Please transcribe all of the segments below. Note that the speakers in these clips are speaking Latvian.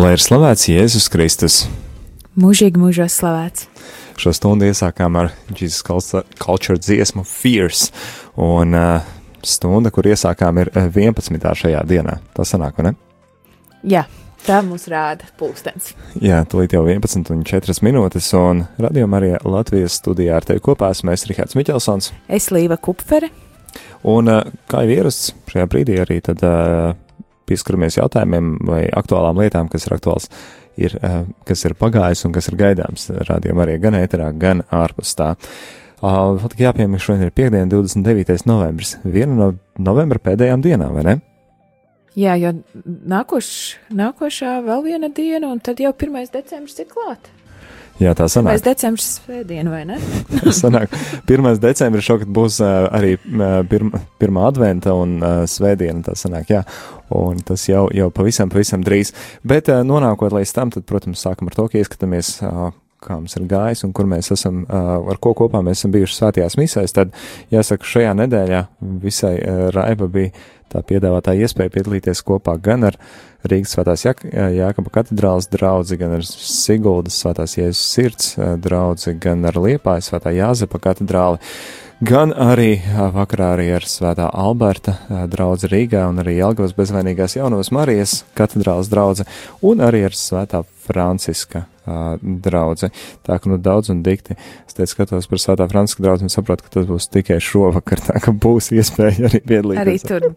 Lai ir slavēts Jēzus Kristus. Mūžīgi mūžos slavēts. Šo stundu iesākām ar Jesus Culture dziesmu Fierce, un uh, stunda, kur iesākām, ir 11. šajā dienā. Tas sanāk, vai ne? Jā, tā mums rāda pulkstens. Jā, tūlīt jau 11 un 4 minūtes, un radījumā arī Latvijas studijā ar tevi kopā esmu es Rihards Miķelsons. Es Līva Kupfere. Un, uh, kā jau ierasts, šajā brīdī arī tad uh, pieskaramies jautājumiem vai aktuālām lietām, kas ir aktuāls, ir, uh, kas ir pagājis un kas ir gaidāms rādījumā arī gan ēterā, gan ārpus tā. Uh, Faktiski jāpiemina, šodien ir piekdiena, 29. novembris, viena no novembra pēdējām dienām, vai ne? Jā, jo nākoš, nākošā vēl viena diena, un tad jau 1. decembris ir klāts. Jā, tā sanāk. 1. decembris svētdiena, vai ne? sanāk. 1. decembris šogad būs uh, arī pirma, pirmā adventa un uh, svētdiena, tā sanāk, jā. Un tas jau, jau pavisam, pavisam drīz. Bet uh, nonākot līdz tam, tad, protams, sākam ar to, ka ieskatāmies. Uh, kā mums ir gājis un kur mēs esam, ar ko kopā mēs esam bijuši svētajās misēs, tad jāsaka, šajā nedēļā visai raiba bija tā piedāvātā iespēja piedalīties kopā gan ar Rīgas svētās Jā, Jākaba katedrāls draudzi, gan ar Siguldas svētās Jēzus sirds draudzi, gan ar Liepājas svētā Jāzepa katedrāli, gan arī vakarā arī ar svētā Alberta draudzi Rīgā un arī Jelgavas bezvainīgās jaunavas Marijas katedrāls draudze un arī ar svētā Franciska uh, draudze. Tā ka nu daudz un dikti. Es teicu, skatos par Svētā Franciska draudzi un saprotu, ka tas būs tikai šovakar, tā ka būs iespēja arī piedalīties. Arī tur.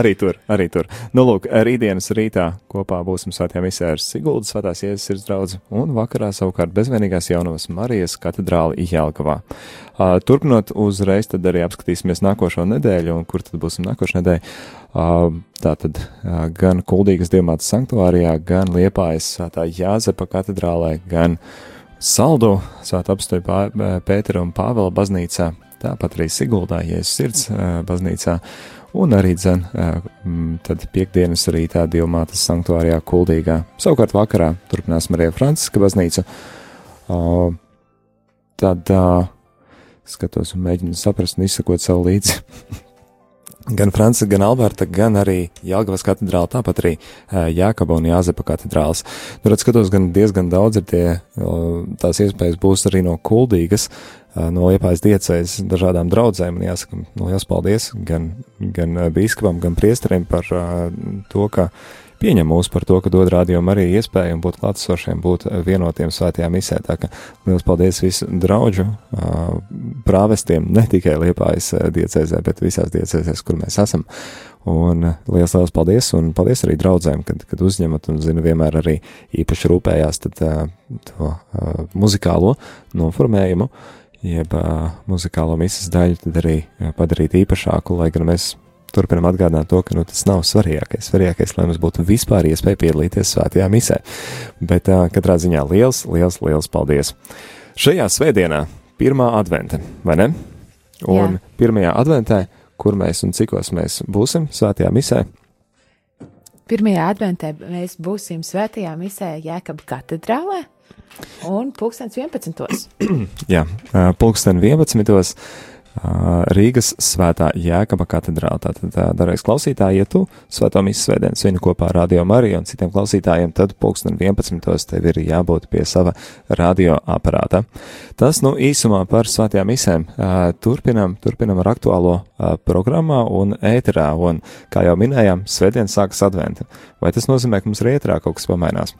arī tur, arī tur. Nu, lūk, rītdienas rītā kopā būsim Svētajā misē ar Siguldas Svētās Jēzus sirds draudzi un vakarā savukārt bezvainīgās jaunavas Marijas katedrāli Jelgavā. Uh, turpinot uzreiz, tad arī apskatīsimies nākošo nedēļu, un kur tad būsim nākošais nedēļa. Tātad gan Kuldīgas diamāta sanktuārijā, gan Liepājas svētā Jāzepa katedrālē, gan Saldu svētā apstoja Pētera un Pāvela baznīcā, tāpat arī Siguldā, Jēzus sirds baznīcā, un arī dzen tad piekdienas rītā diamātas sanktuārijā Kuldīgā. Savukārt vakarā turpināsim arī Franciska baznīcu. Tad skatos un mēģinu saprast un izsakot savu līdzi. gan Francis, gan Alberta, gan arī Jāgavas katedrāla, tāpat arī Jākaba un Jāzepa katedrāls. Nu, redz, skatos, gan diezgan daudz ir tie, tās iespējas būs arī no kuldīgas, no Liepājas diecēs dažādām draudzēm, un jāsaka, nu, liels paldies gan, gan bīskapam, gan priesteriem par to, ka pieņem mūs par to, ka dod rādījumu arī iespēju būt klātesošiem, būt vienotiem svētajā misē. Tā kā liels paldies visu draugu prāvestiem, ne tikai Liepājas diecēzē, bet visās diecēzēs, kur mēs esam. Un liels, liels paldies, un paldies arī draudzēm, kad, kad uzņemat un, zinu, vienmēr arī īpaši rūpējās tad to muzikālo noformējumu, jeb muzikālo misas daļu tad arī padarīt īpašāku, lai gan mēs turpinam atgādināt to, ka nu, tas nav svarīgākais. Svarīgākais, lai mums būtu vispār iespēja piedalīties svētajā misē. Bet uh, katrā ziņā liels, liels, liels paldies! Šajā svētdienā, pirmā advente, vai ne? Un Jā. pirmajā adventē, kur mēs un cikos mēs būsim svētajā misē? Pirmajā adventē mēs būsim svētajā misē Jēkabā katedrālē un pulkstens 11. Jā, pulksten 11. Rīgas svētā Jēkaba katedrāla. Tātad, darais klausītāji, ja tu svēto misiju svētdien svini kopā ar Radio Mariju un citiem klausītājiem, tad pulksten 11. tev ir jābūt pie sava radio aparāta. Tas, nu, īsumā par svētajām misēm. Turpinam, turpinam ar aktuālo programmā un ēterā, un, kā jau minējām, svētdien sākas adventa. Vai tas nozīmē, ka mums arī ēterā kaut kas pamainās?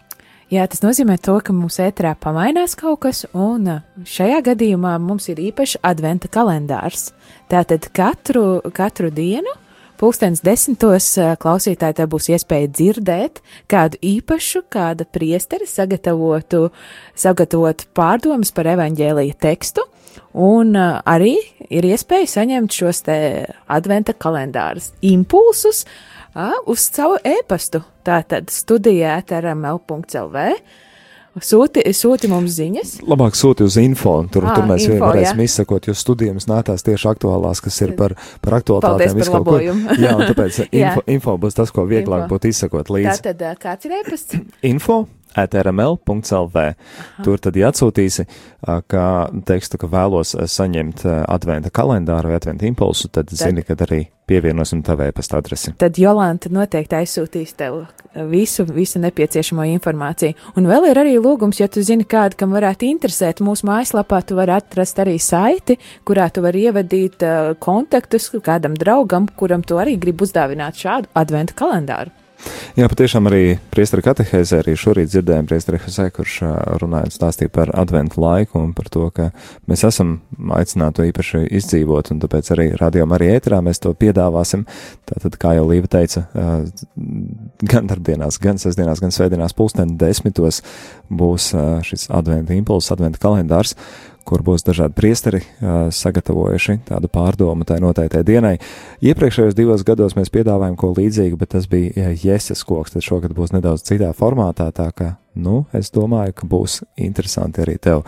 Jā, tas nozīmē to, ka mums ēterā pamainās kaut kas, un šajā gadījumā mums ir īpašs adventa kalendārs. Tātad katru, katru dienu, pulkstenis desmitos, klausītāji tā būs iespēja dzirdēt kādu īpašu, kāda priesteri sagatavotu, sagatavotu pārdomas par evaņģēlīja tekstu, un arī ir iespēja saņemt šos te adventa kalendārus impulsus, uh, uz savu e-pastu. Tātad studijāt ar ml.lv. Sūti, sūti mums ziņas. Labāk sūti uz info, un tur, à, tur mēs info, varēsim jā. izsakot, jo studijas nātās tieši aktuālās, kas ir par, par aktuālitātēm. Paldies par labojumu. jā, un tāpēc info, info būs tas, ko vieglāk info. būtu izsakot līdzi. Tātad, kāds ir e-pasts? info atrml.lv. Tur tad jāatsūtīsi, kā tekstu, ka vēlos saņemt adventa kalendāru vai adventa impulsu, tad, tad zini, kad arī pievienosim tavu e-pasta adresi. Tad Jolanta noteikti aizsūtīs tev visu, visu nepieciešamo informāciju. Un vēl ir arī lūgums, ja tu zini kādu, kam varētu interesēt, mūsu mājaslapā tu vari atrast arī saiti, kurā tu vari ievadīt kontaktus kādam draugam, kuram tu arī gribi uzdāvināt šādu adventu kalendāru. Jā, patiešām arī priestara katehēzē arī šorīt dzirdējām priestara Hesē, kurš runāja un stāstīja par adventu laiku un par to, ka mēs esam aicināti to īpaši izdzīvot, un tāpēc arī radiom arī ēterā mēs to piedāvāsim. Tātad, kā jau Līva teica, gan darbdienās, gan sestdienās, gan svētdienās pulksten desmitos būs šis adventu impulss, adventu kalendārs, kur būs dažādi priesteri sagatavojuši tādu pārdomu tai noteiktai dienai. Iepriekšējos divos gados mēs piedāvājam ko līdzīgu, bet tas bija jēzes koks, tad šogad būs nedaudz citā formātā, tā ka, nu, es domāju, ka būs interesanti arī tev.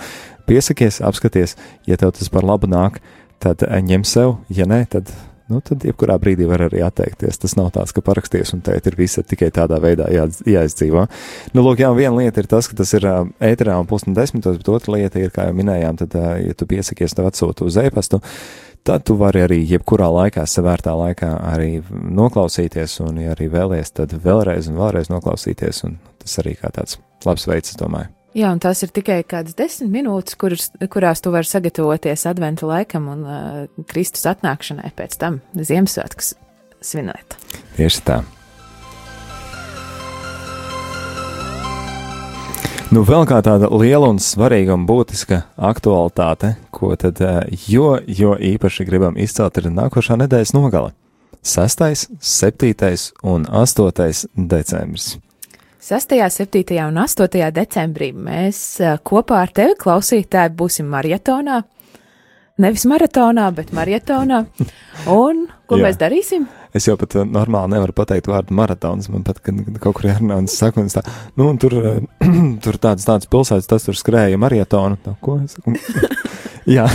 Piesakies, apskaties, ja tev tas par labu nāk, tad ņem sev, ja nē, tad nu, tad jebkurā brīdī var arī atteikties. Tas nav tāds, ka paraksties un teikt, ir visi tikai tādā veidā jā, jāizdzīvo. Nu, lūk, jā, viena lieta ir tas, ka tas ir uh, ēterā un pusdien desmitos, bet otra lieta ir, kā jau minējām, tad, uh, ja tu piesakies, tev atsūtu uz e-pastu. Tad tu vari arī jebkurā laikā, savērtā laikā arī noklausīties, un, ja arī vēlies, tad vēlreiz un vēlreiz noklausīties, un tas arī kā tāds labs veids, domāju. Jā, un tās ir tikai kādas desmit minūtes, kuras, kurās tu vari sagatavoties adventu laikam un uh, Kristus atnākšanai pēc tam Ziemassvētkus svinēt. Tieši tā. Nu, vēl kā tāda liela un svarīga un būtiska aktualitāte, ko tad jo, jo īpaši gribam izcelt, ir nākošā nedēļas nogale - 6., 7. un 8. decembris. 6., 7. un 8. decembrī mēs kopā ar tevi, klausītāji, būsim maratonā. Nevis maratonā, bet maratonā. Un ko mēs darīsim? Es jau pat normāli nevaru pateikt vārdu maratons. Man pat, kad kaut kur jārunā un saku, un tā, nu, un tur, tur tāds, tāds pilsētas, tas tur skrēja maratonu. Tā, ko es saku? Jā.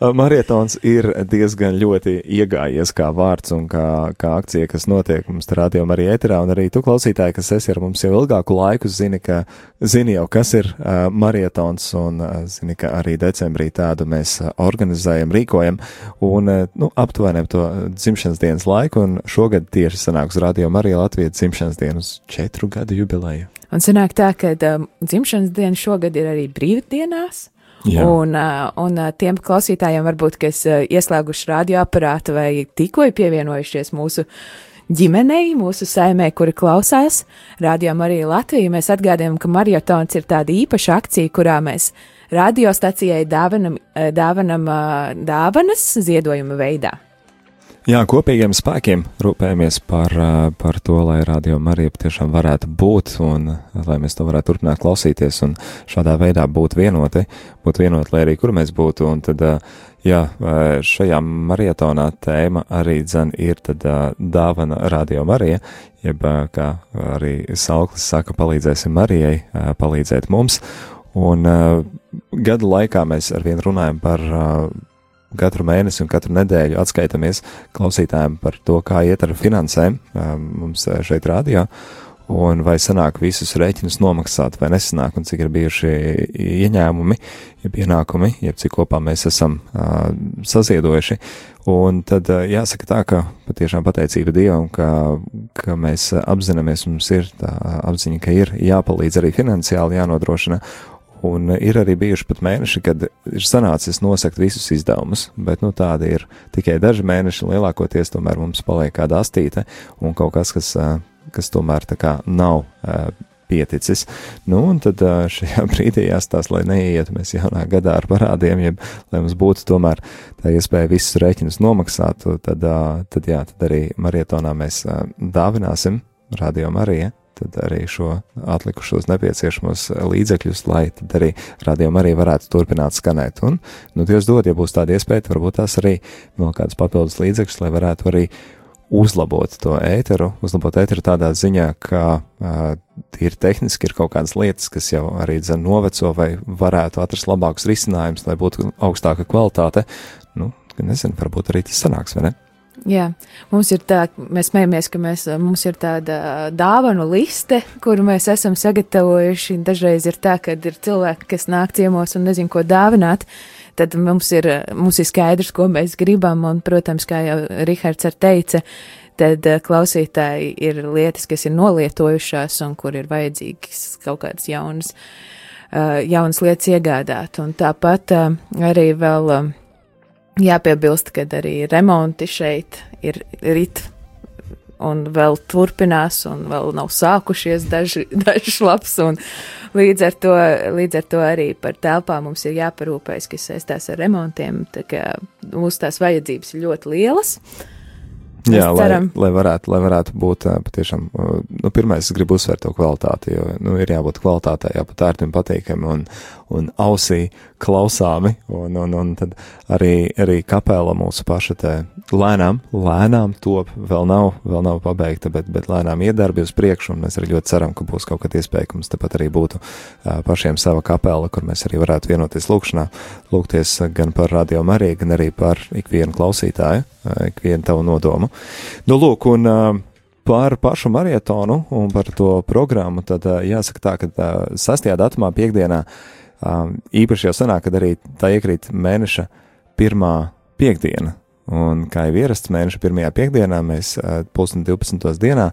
Marietons ir diezgan ļoti iegājies kā vārds un kā, kā akcija, kas notiek mums rādījumā arī ēterā, un arī tu klausītāji, kas esi ar mums jau ilgāku laiku, zini, ka, zini jau, kas ir uh, marietons, un uh, zini, ka arī decembrī tādu mēs organizējam, rīkojam, un, uh, nu, aptuveni to dzimšanas dienas laiku, un šogad tieši sanāks rādījumā arī Latvijas dzimšanas dienas četru gadu jubileju. Un sanāk tā, ka um, dzimšanas diena šogad ir arī brīvdienās. Jā. Un, un tiem klausītājiem, varbūt, kas ieslēguši radioaparātu vai tikko ir pievienojušies mūsu ģimenei, mūsu saimē, kuri klausās, rādījām arī Latviju. Mēs atgādājam, ka maratons ir tāda īpaša akcija, kurā mēs radiostacijai dāvanam, dāvanam dāvanas ziedojuma veidā. Jā, kopīgiem spēkiem rūpējamies par, par to, lai radio Marija patiešām varētu būt un lai mēs to varētu turpināt klausīties un šādā veidā būt vienoti, būt vienoti, lai arī kur mēs būtu. Un tad, jā, šajā marietonā tēma arī dzen ir tad dāvana radio Marija, jeb kā arī Sauklis saka, palīdzēsim Marijai, palīdzēt mums. Un gadu laikā mēs arvien runājam par katru mēnesi un katru nedēļu atskaitamies klausītājiem par to, kā iet ar finansēm mums šeit rādījā, un vai sanāk visus rēķinus nomaksāt, vai nesanāk, un cik ir bijuši ieņēmumi, jeb ienākumi, jeb cik kopā mēs esam uh, saziedojuši. Un tad uh, jāsaka tā, ka patiešām pateicība Dievam, ka, ka mēs apzināmies, mums ir tā apziņa, ka ir jāpalīdz arī finansiāli jānodrošina, Un ir arī bijuši pat mēneši, kad ir sanācis nosakt visus izdevumus, bet nu, tādi ir tikai daži mēneši. Lielākoties tomēr mums paliek kāda astīte un kaut kas, kas, kas tomēr tā kā nav pieticis. Nu, un tad šajā brīdī jāstāsta, lai neietu mēs jaunā gadā ar parādiem, jeb lai mums būtu tomēr tā iespēja visus rēķinus nomaksāt, tad, tad jā, tad arī marietonā mēs dāvināsim Radio Mariju tad arī šo atlikušos nepieciešamos līdzekļus, lai tad arī rādījumi arī varētu turpināt skanēt. Un, nu, Dievs dod, ja būs tāda iespēja, varbūt tās arī vēl kādas papildus līdzekļus, lai varētu arī uzlabot to ēteru, uzlabot ēteru tādā ziņā, ka uh, ir tehniski ir kaut kādas lietas, kas jau arī dzen noveco vai varētu atrast labākus risinājumus, lai būtu augstāka kvalitāte. Nu, nezinu, varbūt arī tas sanāks, vai ne? Jā, mums ir tā, mēs smējamies, ka mēs, mums ir tāda dāvanu liste, kuru mēs esam sagatavojuši. Dažreiz ir tā, ka ir cilvēki, kas nāk ciemos un nezin, ko dāvināt. Tad mums ir, mums ir skaidrs, ko mēs gribam, un, protams, kā jau Rihards ar teica, tad klausītāji ir lietas, kas ir nolietojušās un kur ir vajadzīgas kaut kādas jaunas, jaunas lietas iegādāt. Un tāpat arī vēl Jāpiebilst, ka arī remonti šeit ir rit un vēl turpinās, un vēl nav sākušies daži, daži labs. Līdz ar, to, līdz ar to arī par telpām mums ir jāparūpējas, kas saistās ar remontiem. Tā mūsu tās vajadzības ir ļoti lielas. Uh, Jā, lai, lai, varētu, lai varētu būt patiešām, nu, pirmais, es gribu uzsvērt to kvalitāti, jo, nu, ir jābūt kvalitātei, jābūt ērtiem, patīkami un, un ausī klausāmi, un, un, un tad arī, arī kapela mūsu paša te lēnām, lēnām top, vēl nav, vēl nav pabeigta, bet, bet lēnām iedarbi uz priekšu, un mēs arī ļoti ceram, ka būs kaut kad iespēja, ka mums tepat arī būtu pašiem sava kapela, kur mēs arī varētu vienoties lūkšanā, lūgties gan par radio Mariju, gan arī par ikvienu klausītāju, ikvienu tavu nodomu. Nu, lūk, un uh, par pašu marietonu un par to programmu, tad jāsaka tā, ka uh, 6. datumā piekdienā uh, īpaši jau sanāk, kad arī tā iekrīt mēneša pirmā piekdiena. Un, kā jau ierasts mēneša pirmajā piekdienā, mēs pulksten 12. dienā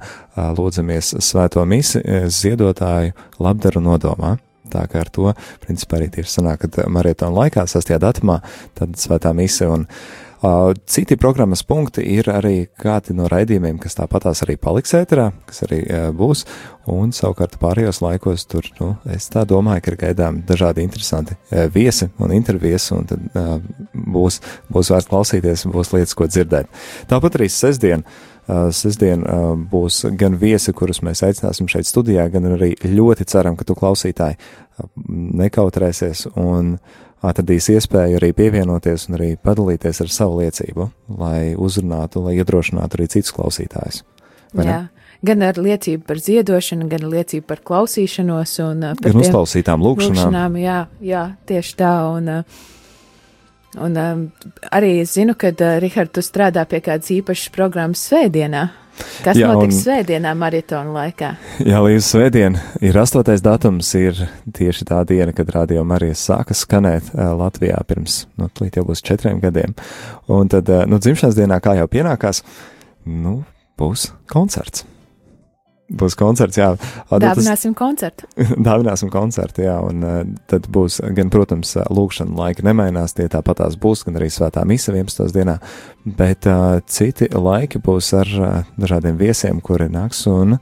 lūdzamies svēto misi ziedotāju labdaru nodomā. Tā kā ar to, principā, arī tieši sanāk, kad marietona laikā, 6. datumā, tad svētā mise un uh, Citi programmas punkti ir arī kādi no raidījumiem, kas tāpatās arī paliks ēterā, kas arī būs, un savukārt pārējos laikos tur, nu, es tā domāju, ka ir gaidām dažādi interesanti viesi un intervijas, un tad būs, būs vērts klausīties būs lietas, ko dzirdēt. Tāpat arī sestdien. Sestdien būs gan viesi, kurus mēs aicināsim šeit studijā, gan arī ļoti ceram, ka tu klausītāji nekautrēsies un uh, atradīs iespēju arī pievienoties un arī padalīties ar savu liecību, lai uzrunātu, lai iedrošinātu arī citus klausītājus. Jā. Gan ar liecību par ziedošanu, gan liecību par klausīšanos un uh, par uzklausītām lūkšanām. lūkšanām. Jā, jā, tieši tā. Un, uh, un um, arī es zinu, ka, uh, Rihard, tu strādā pie kādas īpašas programmas svētdienā. Kas jā, notiks un, svētdienā, maratona laikā? Jā, līdz svētdienā ir 8. datums, ir tieši tā diena, kad radio Marijas sāka skanēt uh, Latvijā pirms, nu, līdz jau būs četriem gadiem. Un tad, uh, nu, dzimšanas dienā, kā jau pienākās, nu, būs koncerts. Būs koncerts, jā. Dāvināsim tas, koncertu. dāvināsim koncertu, jā, un uh, tad būs, gan, protams, lūkšana laika nemainās, tie tāpatās būs, gan arī svētā misa 11. dienā, bet uh, citi laiki būs ar uh, dažādiem viesiem, kuri nāks un,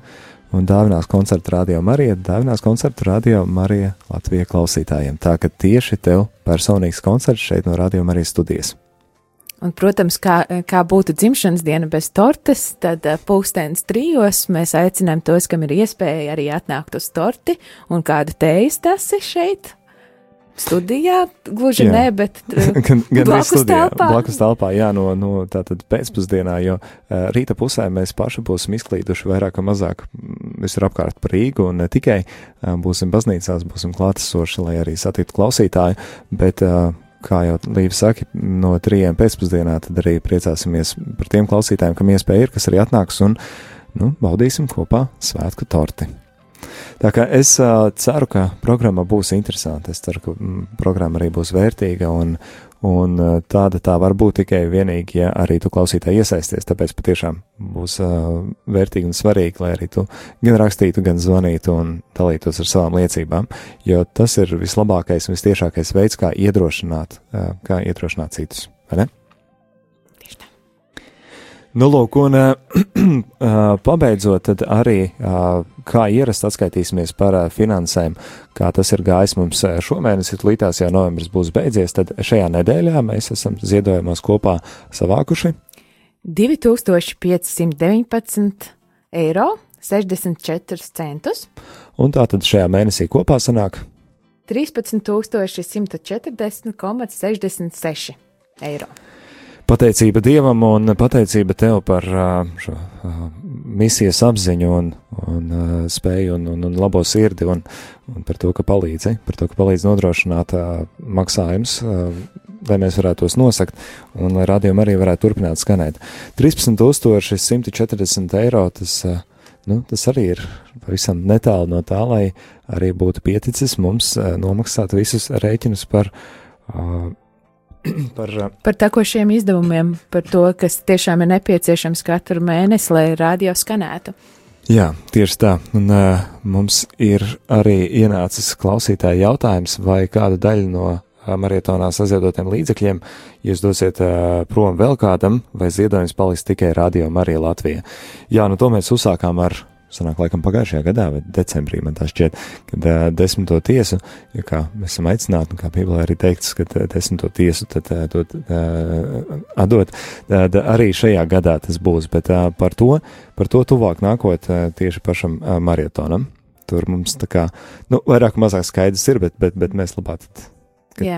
un dāvinās koncertu radio Marija, dāvinās koncertu radio Marija Latvija klausītājiem. Tā ka tieši tev personīgs koncerts šeit no radio Marijas studijas. Un, protams, kā, kā būtu dzimšanas diena bez tortes, tad uh, pulkstenis trijos mēs aicinām tos, kam ir iespēja arī atnākt uz torti un kādu tējas tasi šeit. Studijā gluži jā. nē, bet uh, gan, gan blakus studijā, telpā. Blakus telpā, jā, no, no tātad pēcpusdienā, jo uh, rīta pusē mēs paši būsim izklīduši vairāk vai mazāk visur apkārt par Rīgu un ne tikai uh, būsim baznīcās, būsim klātesoši, lai arī satiktu klausītāju, bet uh, kā jau Līva saka, no trījiem pēcpusdienā, tad arī priecāsimies par tiem klausītājiem, kam iespēja ir, kas arī atnāks un, nu, baudīsim kopā svētku torti. Tā kā es uh, ceru, ka programma būs interesanta, es ceru, ka mm, programma arī būs vērtīga un, Un uh, tāda tā var būt tikai vienīgi, ja arī tu klausītāji iesaisties. Tāpēc patiešām būs uh, vērtīgi un svarīgi, lai arī tu gan rakstītu, gan zvanītu un dalītos ar savām liecībām, jo tas ir vislabākais un vistiešākais veids, kā iedrošināt, uh, kā iedrošināt citus. Vai ne? Nu, lūk, un uh, pabeidzot, tad arī, uh, kā ierasts, atskaitīsimies par finansēm, kā tas ir gājis mums šomēnes, ir līdās jau novembris būs beidzies, tad šajā nedēļā mēs esam ziedojumos kopā savākuši 2519 eiro 64 centus. Un tā tad šajā mēnesī kopā sanāk 13140,66 eiro pateicība Dievam un pateicība tev par šo misijas apziņu un, un spēju un, un, un labo sirdi un, un par to, ka palīdzi, par to, ka palīdzi nodrošināt maksājums lai mēs varētu tos nosakt un lai rādījumi arī varētu turpināt skanēt. 13,140 eiro tas, nu, tas arī ir pavisam netālu no tā, lai arī būtu pieticis mums nomaksāt visus rēķinus par. Par, par tekošiem izdevumiem, par to, kas tiešām ir nepieciešams katru mēnesi, lai rādio skanētu. Jā, tieši tā. Un, uh, mums ir arī ienācis klausītāja jautājums, vai kāda daļa no marietonā saziedotiem līdzekļiem jūs dosiet uh, prom vēl kādam, vai ziedojums paliks tikai Radio Marija Latvija. Jā, nu to mēs uzsākām ar sanāk laikam pagājušajā gadā, vai decembrī man tā šķiet, kad uh, desmito tiesu, jo kā mēs esam aicināti, un kā Bībelē arī teikts, ka uh, desmito tiesu tad uh, dot, uh, atdot, tad arī šajā gadā tas būs, bet uh, par to, par to tuvāk nākot uh, tieši pašam uh, marietonam. Tur mums tā kā, nu, vairāk mazāk skaidrs ir, bet, bet, bet mēs labāk Ka... Jā.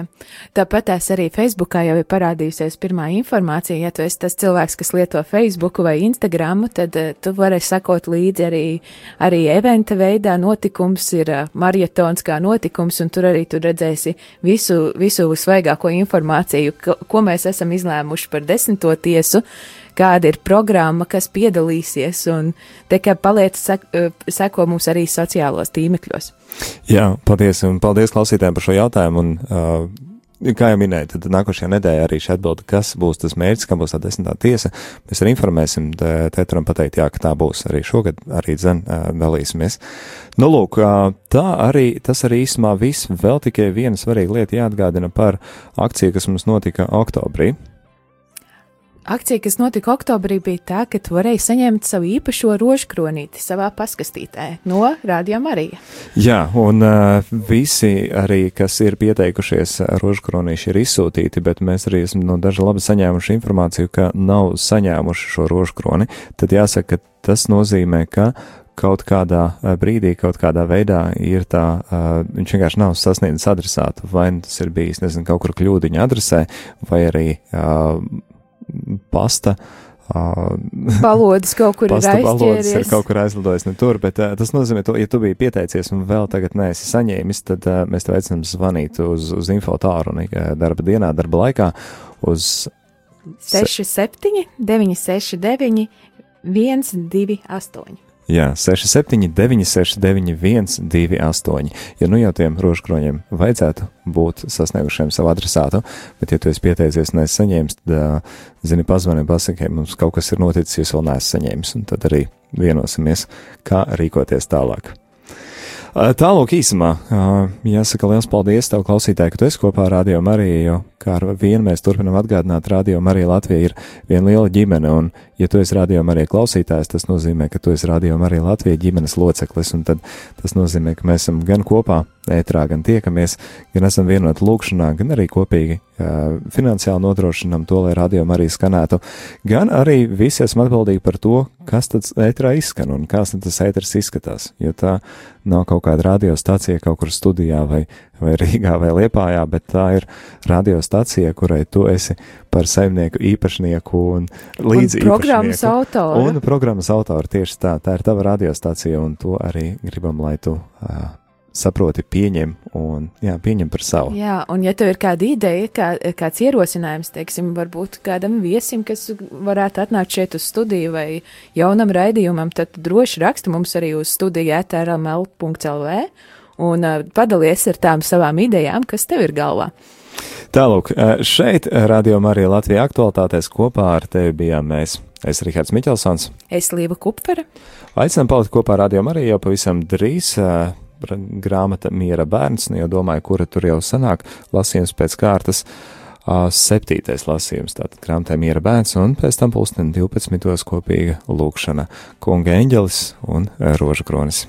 Tāpat tās arī Facebookā jau ir parādījusies pirmā informācija. Ja tu esi tas cilvēks, kas lieto Facebook vai Instagram, tad uh, tu vari sakot līdzi arī, arī eventa veidā. Notikums ir uh, marietons kā notikums, un tur arī tu redzēsi visu, visu svaigāko informāciju, ko, ko mēs esam izlēmuši par desmito tiesu. Uh, kāda ir programma, kas piedalīsies, un te kā paliec seko mums arī sociālos tīmekļos. Jā, paldies, un paldies klausītājiem par šo jautājumu, un uh, Kā jau minēju, tad nākošajā nedēļā arī šī atbilde, kas būs tas mērķis, kā būs tā desmitā tiesa. Mēs arī informēsim, tētram pateikt, jā, ka tā būs arī šogad, arī dzen dalīsimies. Nu, lūk, tā arī, tas arī īsumā viss, vēl tikai viena svarīga lieta jāatgādina par akciju, kas mums notika oktobrī. Akcija, kas notika oktobrī, bija tā, ka tu varēji saņemt savu īpašo rožkronīti savā paskastītē no Rādio Marija. Jā, un uh, visi arī, kas ir pieteikušies, rožkronīši ir izsūtīti, bet mēs arī esam no daža labi saņēmuši informāciju, ka nav saņēmuši šo rožkroni. Tad jāsaka, ka tas nozīmē, ka kaut kādā brīdī, kaut kādā veidā ir tā, uh, viņš vienkārši nav sasniedzis adresātu, vai tas ir bijis, nezinu, kaut kur kļūdiņa adresē, vai arī uh, pasta. Uh, Balodas kaut kur ir aizķēries. ir kaut kur aizlidojis ne tur, bet uh, tas nozīmē, to, ja tu biji pieteicies un vēl tagad neesi saņēmis, tad uh, mēs tev aicinām zvanīt uz, uz info tālruni darba dienā, darba laikā uz 67 969 128. Jā, 67, 969, 128. Ja nu jau tiem rožkroņiem vajadzētu būt sasniegušiem savu adresātu, bet ja tu esi pieteicies un esi saņēmis, tad, zini, pazvani pasaki, mums kaut kas ir noticis, jūs vēl neesat saņēmis, un tad arī vienosimies, kā rīkoties tālāk. Tālāk īsumā, jāsaka liels paldies tev, klausītāji, ka tu esi kopā ar Radio Mariju, jo kā ar vienu mēs turpinam atgādināt, Radio Marija Latvija ir viena liela ģimene, un ja tu esi Radio Marija klausītājs, tas nozīmē, ka tu esi Radio Marija Latvija ģimenes loceklis, un tad tas nozīmē, ka mēs esam gan kopā ētrā, gan tiekamies, gan esam vienoti lūkšanā, gan arī kopīgi uh, finansiāli nodrošinam to, lai radio arī skanētu, gan arī visi esam atbildīgi par to, kas tad ētrā izskan un kāds tad tas ēters izskatās, jo tā nav kaut kāda radiostacija kaut kur studijā vai, vai Rīgā vai Liepājā, bet tā ir radiostacija, kurai tu esi par saimnieku īpašnieku un līdzi un programmas autoru. Un programmas autoru tieši tā, tā ir tava radiostacija un to arī gribam, lai tu uh, saproti, pieņem un jā, pieņem par savu. Jā, un ja tev ir kāda ideja, kā, kāds ierosinājums, teiksim, varbūt kādam viesim, kas varētu atnākt šeit uz studiju vai jaunam raidījumam, tad droši raksta mums arī uz studiju etrml.lv un uh, padalies ar tām savām idejām, kas tev ir galvā. Tālūk, šeit Radio Marija Latvija aktualitātēs kopā ar tevi bijām mēs. Es Rihards Miķelsons. Es Līva Kupfere. Aicinām palikt kopā ar Radio Mariju jau pavisam drīz. Uh, grāmata Miera bērns, nu jau domāju, kura tur jau sanāk, lasījums pēc kārtas. Septītais lasījums, tātad grāmatā Miera bērns, un pēc tam pulksten 12. kopīga lūkšana Kunga eņģelis un Roža kronis.